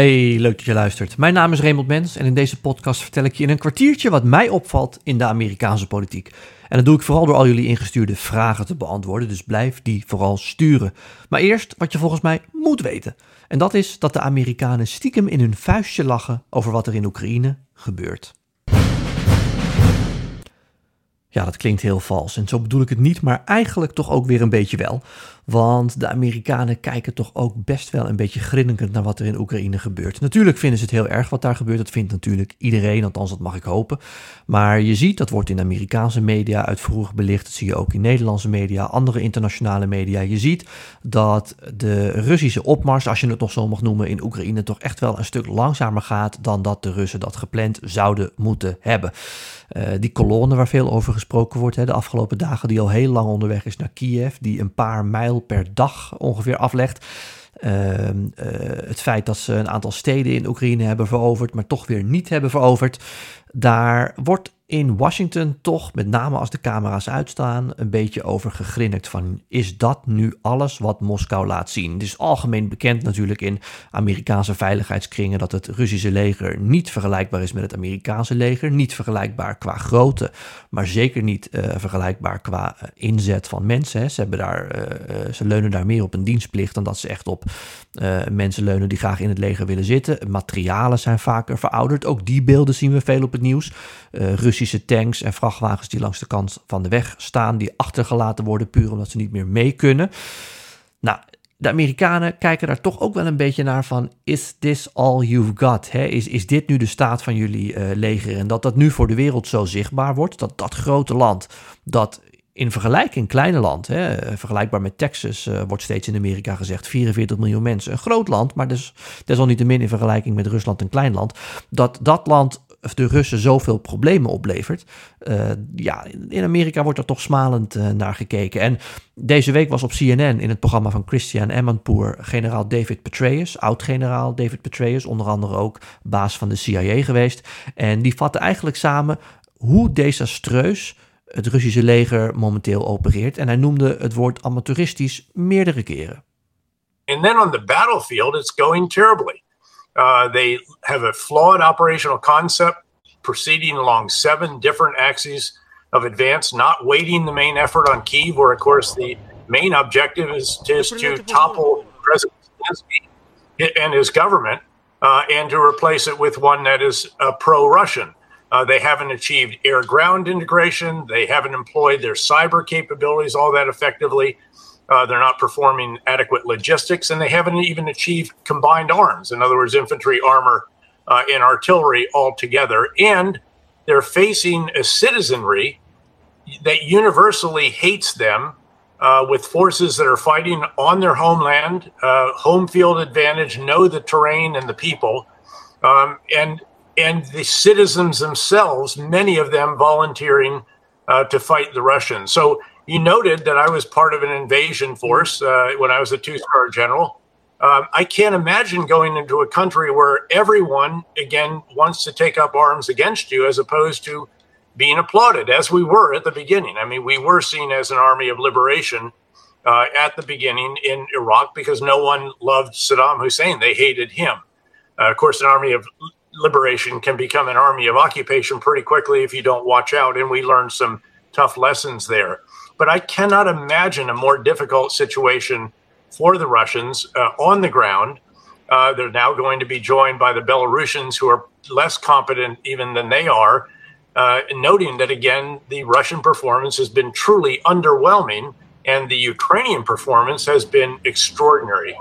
Hey, leuk dat je luistert. Mijn naam is Raymond Mens en in deze podcast vertel ik je in een kwartiertje wat mij opvalt in de Amerikaanse politiek. En dat doe ik vooral door al jullie ingestuurde vragen te beantwoorden, dus blijf die vooral sturen. Maar eerst wat je volgens mij moet weten. En dat is dat de Amerikanen stiekem in hun vuistje lachen over wat er in Oekraïne gebeurt. Ja, dat klinkt heel vals en zo bedoel ik het niet, maar eigenlijk toch ook weer een beetje wel. Want de Amerikanen kijken toch ook best wel een beetje grinnikend naar wat er in Oekraïne gebeurt. Natuurlijk vinden ze het heel erg wat daar gebeurt. Dat vindt natuurlijk iedereen, althans dat mag ik hopen. Maar je ziet, dat wordt in Amerikaanse media uitvoerig belicht. Dat zie je ook in Nederlandse media, andere internationale media. Je ziet dat de Russische opmars, als je het nog zo mag noemen, in Oekraïne toch echt wel een stuk langzamer gaat dan dat de Russen dat gepland zouden moeten hebben. Uh, die kolonne waar veel over gesproken wordt hè, de afgelopen dagen, die al heel lang onderweg is naar Kiev, die een paar mijl per dag ongeveer aflegt. Ehm, eh, het feit dat ze een aantal steden in Oekraïne hebben veroverd, maar toch weer niet hebben veroverd. Daar wordt in Washington toch, met name als de camera's uitstaan, een beetje over gegrinnikt van is dat nu alles wat Moskou laat zien? Het is algemeen bekend natuurlijk in Amerikaanse veiligheidskringen dat het Russische leger niet vergelijkbaar is met het Amerikaanse leger, niet vergelijkbaar qua grootte, maar zeker niet uh, vergelijkbaar qua uh, inzet van mensen. Ze, hebben daar, uh, ze leunen daar meer op een dienstplicht dan dat ze echt op mensen leunen die graag in het leger willen zitten. Materialen zijn vaker verouderd, ook die beelden zien we veel op het nieuws. Tanks en vrachtwagens die langs de kant van de weg staan, die achtergelaten worden puur omdat ze niet meer mee kunnen. Nou, de Amerikanen kijken daar toch ook wel een beetje naar van, is this all you've got? Hè? Is, is dit nu de staat van jullie uh, leger? En dat dat nu voor de wereld zo zichtbaar wordt, dat dat grote land, dat in vergelijking kleine land, hè, vergelijkbaar met Texas, uh, wordt steeds in Amerika gezegd 44 miljoen mensen. Een groot land, maar dus desalniettemin in vergelijking met Rusland een klein land. Dat dat land de Russen zoveel problemen oplevert. Uh, ja, in Amerika wordt er toch smalend uh, naar gekeken. En deze week was op CNN in het programma van Christian Emanpour generaal David Petraeus, oud-generaal David Petraeus, onder andere ook baas van de CIA geweest. En die vatte eigenlijk samen hoe desastreus het Russische leger momenteel opereert. En hij noemde het woord amateuristisch meerdere keren. And then on the battlefield, it's going terribly. Uh, they have a flawed operational concept proceeding along seven different axes of advance, not weighting the main effort on Kiev, where, of course, the main objective is just to topple President Zelensky and his government uh, and to replace it with one that is uh, pro Russian. Uh, they haven't achieved air ground integration. They haven't employed their cyber capabilities all that effectively. Uh, they're not performing adequate logistics, and they haven't even achieved combined arms. In other words, infantry, armor, uh, and artillery all together. And they're facing a citizenry that universally hates them uh, with forces that are fighting on their homeland, uh, home field advantage, know the terrain and the people, um, and and the citizens themselves, many of them volunteering uh, to fight the Russians. So you noted that I was part of an invasion force uh, when I was a two star general. Um, I can't imagine going into a country where everyone, again, wants to take up arms against you as opposed to being applauded, as we were at the beginning. I mean, we were seen as an army of liberation uh, at the beginning in Iraq because no one loved Saddam Hussein. They hated him. Uh, of course, an army of liberation can become an army of occupation pretty quickly if you don't watch out. And we learned some tough lessons there. But I cannot imagine a more difficult situation for the Russians uh, on the ground. Uh, they're now going to be joined by the Belarusians, who are less competent even than they are. Uh, noting that again, the Russian performance has been truly underwhelming, and the Ukrainian performance has been extraordinary.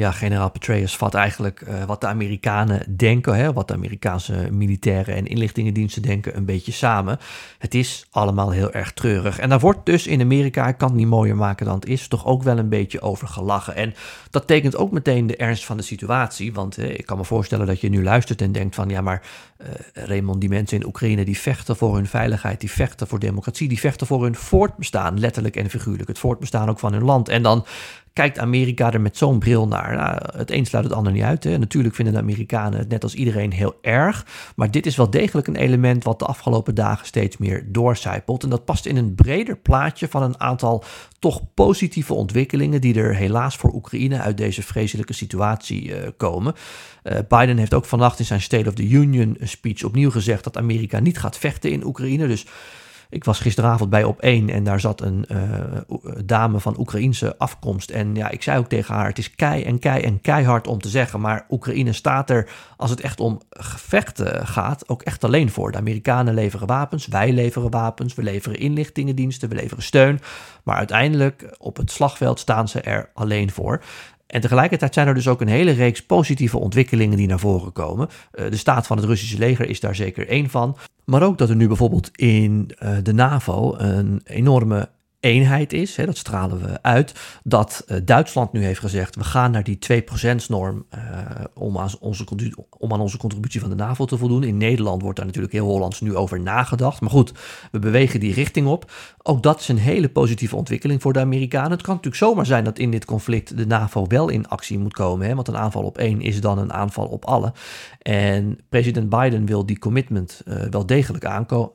Ja, generaal Petraeus vat eigenlijk uh, wat de Amerikanen denken, hè, wat de Amerikaanse militairen en inlichtingendiensten denken, een beetje samen. Het is allemaal heel erg treurig. En daar wordt dus in Amerika, ik kan het niet mooier maken dan het is, toch ook wel een beetje over gelachen. En dat tekent ook meteen de ernst van de situatie. Want ik kan me voorstellen dat je nu luistert en denkt van ja, maar uh, Raymond, die mensen in Oekraïne die vechten voor hun veiligheid, die vechten voor democratie, die vechten voor hun voortbestaan, letterlijk en figuurlijk. Het voortbestaan ook van hun land. En dan kijkt Amerika er met zo'n bril naar? Nou, het een sluit het ander niet uit. Hè. Natuurlijk vinden de Amerikanen het net als iedereen heel erg. Maar dit is wel degelijk een element wat de afgelopen dagen steeds meer doorcijpelt. En dat past in een breder plaatje van een aantal toch positieve ontwikkelingen die er helaas voor Oekraïne uit deze vreselijke situatie uh, komen. Uh, Biden heeft ook vannacht in zijn State of the Union speech opnieuw gezegd dat Amerika niet gaat vechten in Oekraïne. Dus ik was gisteravond bij op één en daar zat een uh, dame van Oekraïense afkomst. En ja, ik zei ook tegen haar: het is kei en kei en keihard om te zeggen. Maar Oekraïne staat er, als het echt om gevechten gaat, ook echt alleen voor. De Amerikanen leveren wapens, wij leveren wapens, we leveren inlichtingendiensten, we leveren steun. Maar uiteindelijk op het slagveld staan ze er alleen voor. En tegelijkertijd zijn er dus ook een hele reeks positieve ontwikkelingen die naar voren komen. Uh, de staat van het Russische leger is daar zeker één van. Maar ook dat er nu bijvoorbeeld in uh, de NAVO een enorme eenheid is, hè, dat stralen we uit, dat uh, Duitsland nu heeft gezegd, we gaan naar die 2%-norm uh, om, aan onze, om aan onze contributie van de NAVO te voldoen. In Nederland wordt daar natuurlijk heel Hollands nu over nagedacht. Maar goed, we bewegen die richting op. Ook dat is een hele positieve ontwikkeling voor de Amerikanen. Het kan natuurlijk zomaar zijn dat in dit conflict de NAVO wel in actie moet komen, hè, want een aanval op één is dan een aanval op alle. En president Biden wil die commitment uh, wel degelijk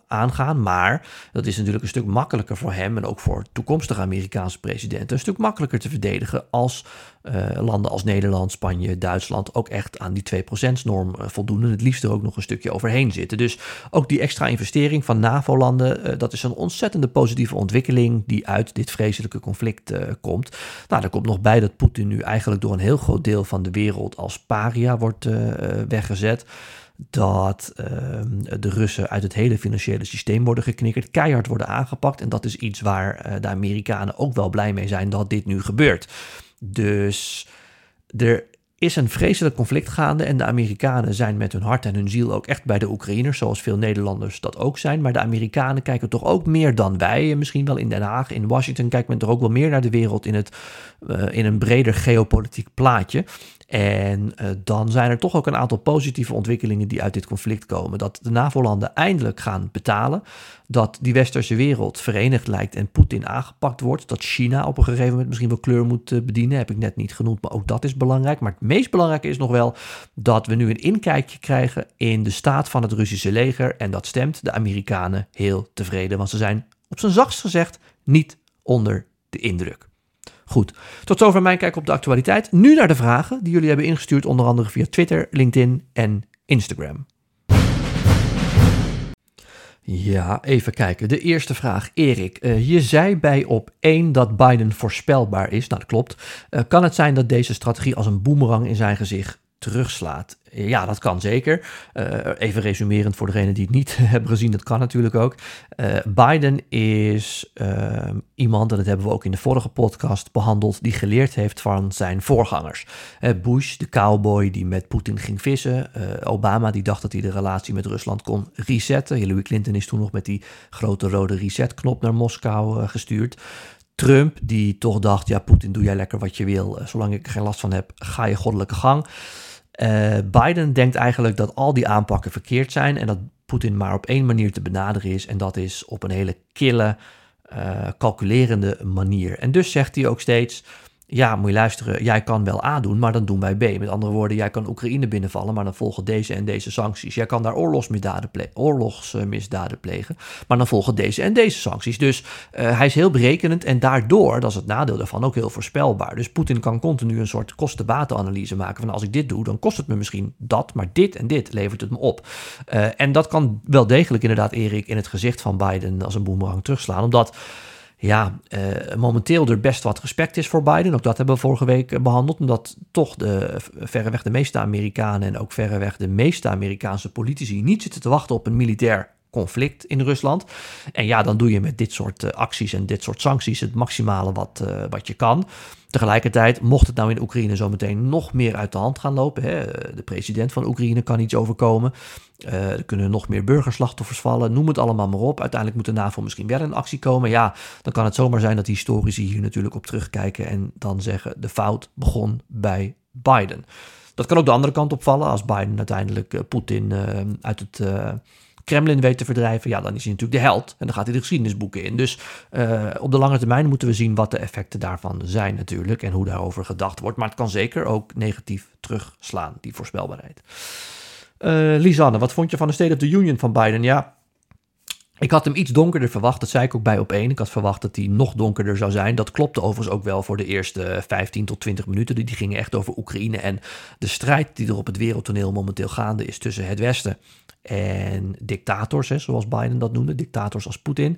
aangaan, maar dat is natuurlijk een stuk makkelijker voor hem en ook voor toekomstige Amerikaanse presidenten een stuk makkelijker te verdedigen als uh, landen als Nederland, Spanje, Duitsland ook echt aan die 2%-norm uh, voldoen en het liefst er ook nog een stukje overheen zitten. Dus ook die extra investering van NAVO-landen, uh, dat is een ontzettende positieve ontwikkeling die uit dit vreselijke conflict komt. Nou, er komt nog bij dat Poetin nu eigenlijk door een heel groot deel van de wereld als paria wordt weggezet dat uh, de Russen uit het hele financiële systeem worden geknikkerd, keihard worden aangepakt. En dat is iets waar uh, de Amerikanen ook wel blij mee zijn dat dit nu gebeurt. Dus er is een vreselijk conflict gaande en de Amerikanen zijn met hun hart en hun ziel ook echt bij de Oekraïners, zoals veel Nederlanders dat ook zijn. Maar de Amerikanen kijken toch ook meer dan wij, misschien wel in Den Haag, in Washington kijkt men toch ook wel meer naar de wereld in, het, uh, in een breder geopolitiek plaatje. En uh, dan zijn er toch ook een aantal positieve ontwikkelingen die uit dit conflict komen. Dat de NAVO-landen eindelijk gaan betalen. Dat die westerse wereld verenigd lijkt en Poetin aangepakt wordt. Dat China op een gegeven moment misschien wel kleur moet uh, bedienen. Heb ik net niet genoemd, maar ook dat is belangrijk. Maar het meest belangrijke is nog wel dat we nu een inkijkje krijgen in de staat van het Russische leger. En dat stemt de Amerikanen heel tevreden. Want ze zijn op zijn zachtst gezegd niet onder de indruk. Goed, tot zover mijn kijk op de actualiteit. Nu naar de vragen die jullie hebben ingestuurd, onder andere via Twitter, LinkedIn en Instagram. Ja, even kijken. De eerste vraag, Erik. Uh, je zei bij op 1 dat Biden voorspelbaar is. Nou, dat klopt. Uh, kan het zijn dat deze strategie als een boemerang in zijn gezicht terugslaat. Ja, dat kan zeker. Uh, even resumerend voor degenen die het niet hebben gezien, dat kan natuurlijk ook. Uh, Biden is uh, iemand, en dat hebben we ook in de vorige podcast behandeld, die geleerd heeft van zijn voorgangers. Bush, de cowboy die met Poetin ging vissen. Obama, die dacht dat hij de relatie met Rusland kon resetten. Hillary Clinton is toen nog met die grote rode resetknop naar Moskou gestuurd. Trump, die toch dacht, ja, Poetin, doe jij lekker wat je wil. Zolang ik er geen last van heb, ga je goddelijke gang. Uh, Biden denkt eigenlijk dat al die aanpakken verkeerd zijn en dat Poetin maar op één manier te benaderen is. En dat is op een hele kille, uh, calculerende manier. En dus zegt hij ook steeds: ja, moet je luisteren, jij kan wel A doen, maar dan doen wij B. Met andere woorden, jij kan Oekraïne binnenvallen, maar dan volgen deze en deze sancties. Jij kan daar oorlogsmisdaden, oorlogsmisdaden plegen, maar dan volgen deze en deze sancties. Dus uh, hij is heel berekenend en daardoor, dat is het nadeel daarvan, ook heel voorspelbaar. Dus Poetin kan continu een soort kosten-batenanalyse maken van als ik dit doe, dan kost het me misschien dat, maar dit en dit levert het me op. Uh, en dat kan wel degelijk inderdaad, Erik, in het gezicht van Biden als een boemerang terugslaan, omdat ja, uh, momenteel er best wat respect is voor Biden. Ook dat hebben we vorige week eh, behandeld. Omdat toch de, verreweg de meeste Amerikanen en ook verreweg de meeste Amerikaanse politici niet zitten te wachten op een militair conflict in Rusland. En ja, dan doe je met dit soort uh, acties en dit soort sancties het maximale wat, uh, wat je kan. Tegelijkertijd, mocht het nou in Oekraïne zometeen nog meer uit de hand gaan lopen, hè, de president van Oekraïne kan iets overkomen, uh, er kunnen nog meer burgerslachtoffers vallen, noem het allemaal maar op. Uiteindelijk moet de NAVO misschien wel in actie komen. Ja, dan kan het zomaar zijn dat historici hier natuurlijk op terugkijken en dan zeggen de fout begon bij Biden. Dat kan ook de andere kant opvallen als Biden uiteindelijk Poetin uit het Kremlin weet te verdrijven, ja, dan is hij natuurlijk de held. En dan gaat hij de geschiedenisboeken in. Dus uh, op de lange termijn moeten we zien wat de effecten daarvan zijn natuurlijk. En hoe daarover gedacht wordt. Maar het kan zeker ook negatief terugslaan, die voorspelbaarheid. Uh, Lisanne, wat vond je van de State of the Union van Biden? Ja, ik had hem iets donkerder verwacht, dat zei ik ook bij op één. Ik had verwacht dat hij nog donkerder zou zijn. Dat klopte overigens ook wel voor de eerste 15 tot 20 minuten. Die gingen echt over Oekraïne en de strijd die er op het wereldtoneel momenteel gaande is tussen het Westen en dictators, zoals Biden dat noemde, dictators als Poetin.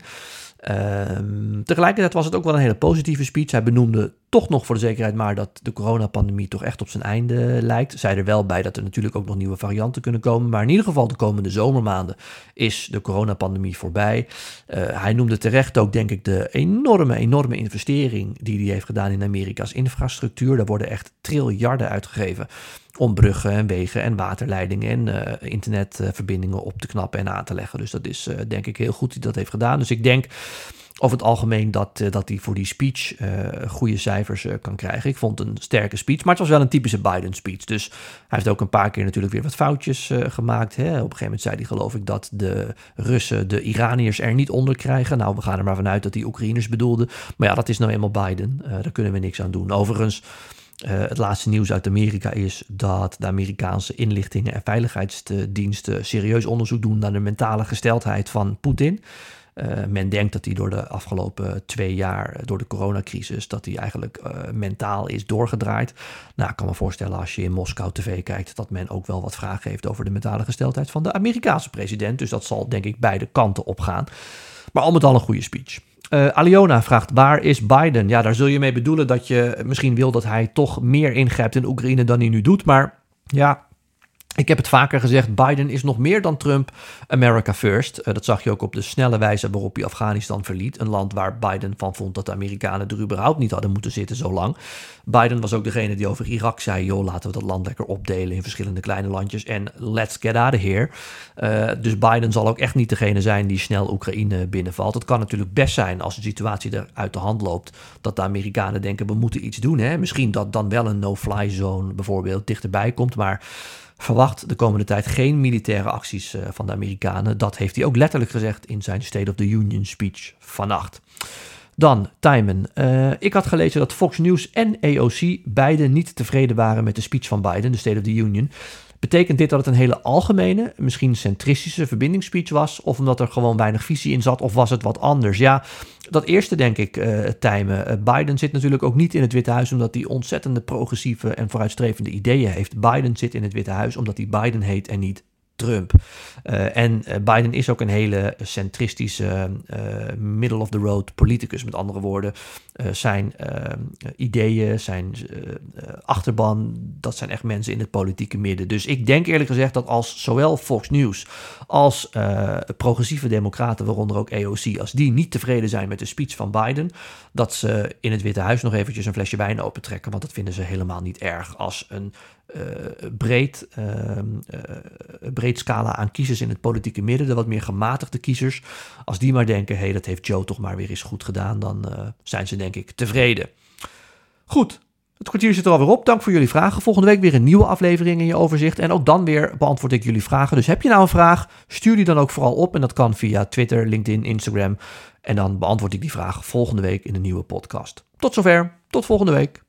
Um, tegelijkertijd was het ook wel een hele positieve speech. Hij benoemde toch nog voor de zekerheid maar dat de coronapandemie toch echt op zijn einde lijkt. Zei er wel bij dat er natuurlijk ook nog nieuwe varianten kunnen komen. Maar in ieder geval de komende zomermaanden is de coronapandemie voorbij. Uh, hij noemde terecht ook, denk ik, de enorme, enorme investering die hij heeft gedaan in Amerika's infrastructuur. Daar worden echt triljarden uitgegeven om bruggen en wegen en waterleidingen en uh, internetverbindingen op te knappen en aan te leggen. Dus dat is uh, denk ik heel goed dat hij dat heeft gedaan. Dus ik denk over het algemeen dat, uh, dat hij voor die speech goede cijfers kan krijgen. Ik vond een sterke speech, maar het was wel een typische Biden speech. Dus hij heeft ook een paar keer natuurlijk weer wat foutjes gemaakt. Hè. Op een gegeven moment zei hij geloof ik dat de Russen de Iraniërs er niet onder krijgen. Nou, we gaan er maar vanuit dat hij Oekraïners bedoelde. Maar ja, dat is nou eenmaal Biden. daar kunnen we niks aan doen. Overigens uh, het laatste nieuws uit Amerika is dat de Amerikaanse inlichtingen en veiligheidsdiensten serieus onderzoek doen naar de mentale gesteldheid van Poetin. Uh, men denkt dat hij door de afgelopen twee jaar, door de coronacrisis, dat hij eigenlijk uh, mentaal is doorgedraaid. Nou, ik kan me voorstellen als je in Moskou tv kijkt, dat men ook wel wat vragen heeft over de mentale gesteldheid van de Amerikaanse president. Dus dat zal denk ik beide kanten op gaan. Maar al met al een goede speech. Uh, Aliona vraagt, waar is Biden? Ja, daar zul je mee bedoelen dat je misschien wil dat hij toch meer ingrijpt in Oekraïne dan hij nu doet. Maar ja, ik heb het vaker gezegd, Biden is nog meer dan Trump America First. Uh, dat zag je ook op de snelle wijze waarop hij Afghanistan verliet. Een land waar Biden van vond dat de Amerikanen er überhaupt niet hadden moeten zitten zo lang. Biden was ook degene die over Irak zei, joh, laten we dat land lekker opdelen in verschillende kleine landjes en let's get out of here. Uh, dus Biden zal ook echt niet degene zijn die snel Oekraïne binnenvalt. Het kan natuurlijk best zijn als de situatie er uit de hand loopt, dat de Amerikanen denken, we moeten iets doen. Hè? Misschien dat dan wel een no-fly zone bijvoorbeeld dichterbij komt, maar verwacht de komende tijd geen militaire acties uh, van de Amerikanen. Dat heeft hij ook letterlijk gezegd in zijn State of the Union speech vannacht. Dan Timon. Uh, ik had gelezen dat Fox News en AOC beide niet tevreden waren met de speech van Biden, de State of the Union. Betekent dit dat het een hele algemene, misschien centristische verbindingsspeech was? Of omdat er gewoon weinig visie in zat? Of was het wat anders? Ja, dat eerste denk ik, uh, Tijmen. Uh, Biden zit natuurlijk ook niet in het Witte Huis omdat hij ontzettende progressieve en vooruitstrevende ideeën heeft. Biden zit in het Witte Huis omdat hij Biden heet en niet Trump. Uh, en uh, Biden is ook een hele centristische, uh, middle of the road politicus. Met andere woorden, zijn ideeën, zijn achterban, dat zijn echt mensen in het politieke midden. Dus ik denk eerlijk gezegd dat als zowel Fox News als progressieve democraten, waaronder ook AOC, als die niet tevreden zijn met de speech van Biden, dat ze in het Witte Huis nog eventjes een flesje wijn opentrekken. Want dat vinden ze helemaal niet erg als een uh, breed, uh, uh, breed scala aan kiezers in het politieke midden, de wat meer gematigde kiezers, als die maar denken, hé, hey, dat heeft Joe toch maar weer eens goed gedaan, dan zijn ze denk ik tevreden. Goed, het kwartier zit er alweer op. Dank voor jullie vragen. Volgende week weer een nieuwe aflevering in je overzicht. En ook dan weer beantwoord ik jullie vragen. Dus heb je nou een vraag, stuur die dan ook vooral op. En dat kan via Twitter, LinkedIn, Instagram. En dan beantwoord ik die vraag volgende week in een nieuwe podcast. Tot zover. Tot volgende week.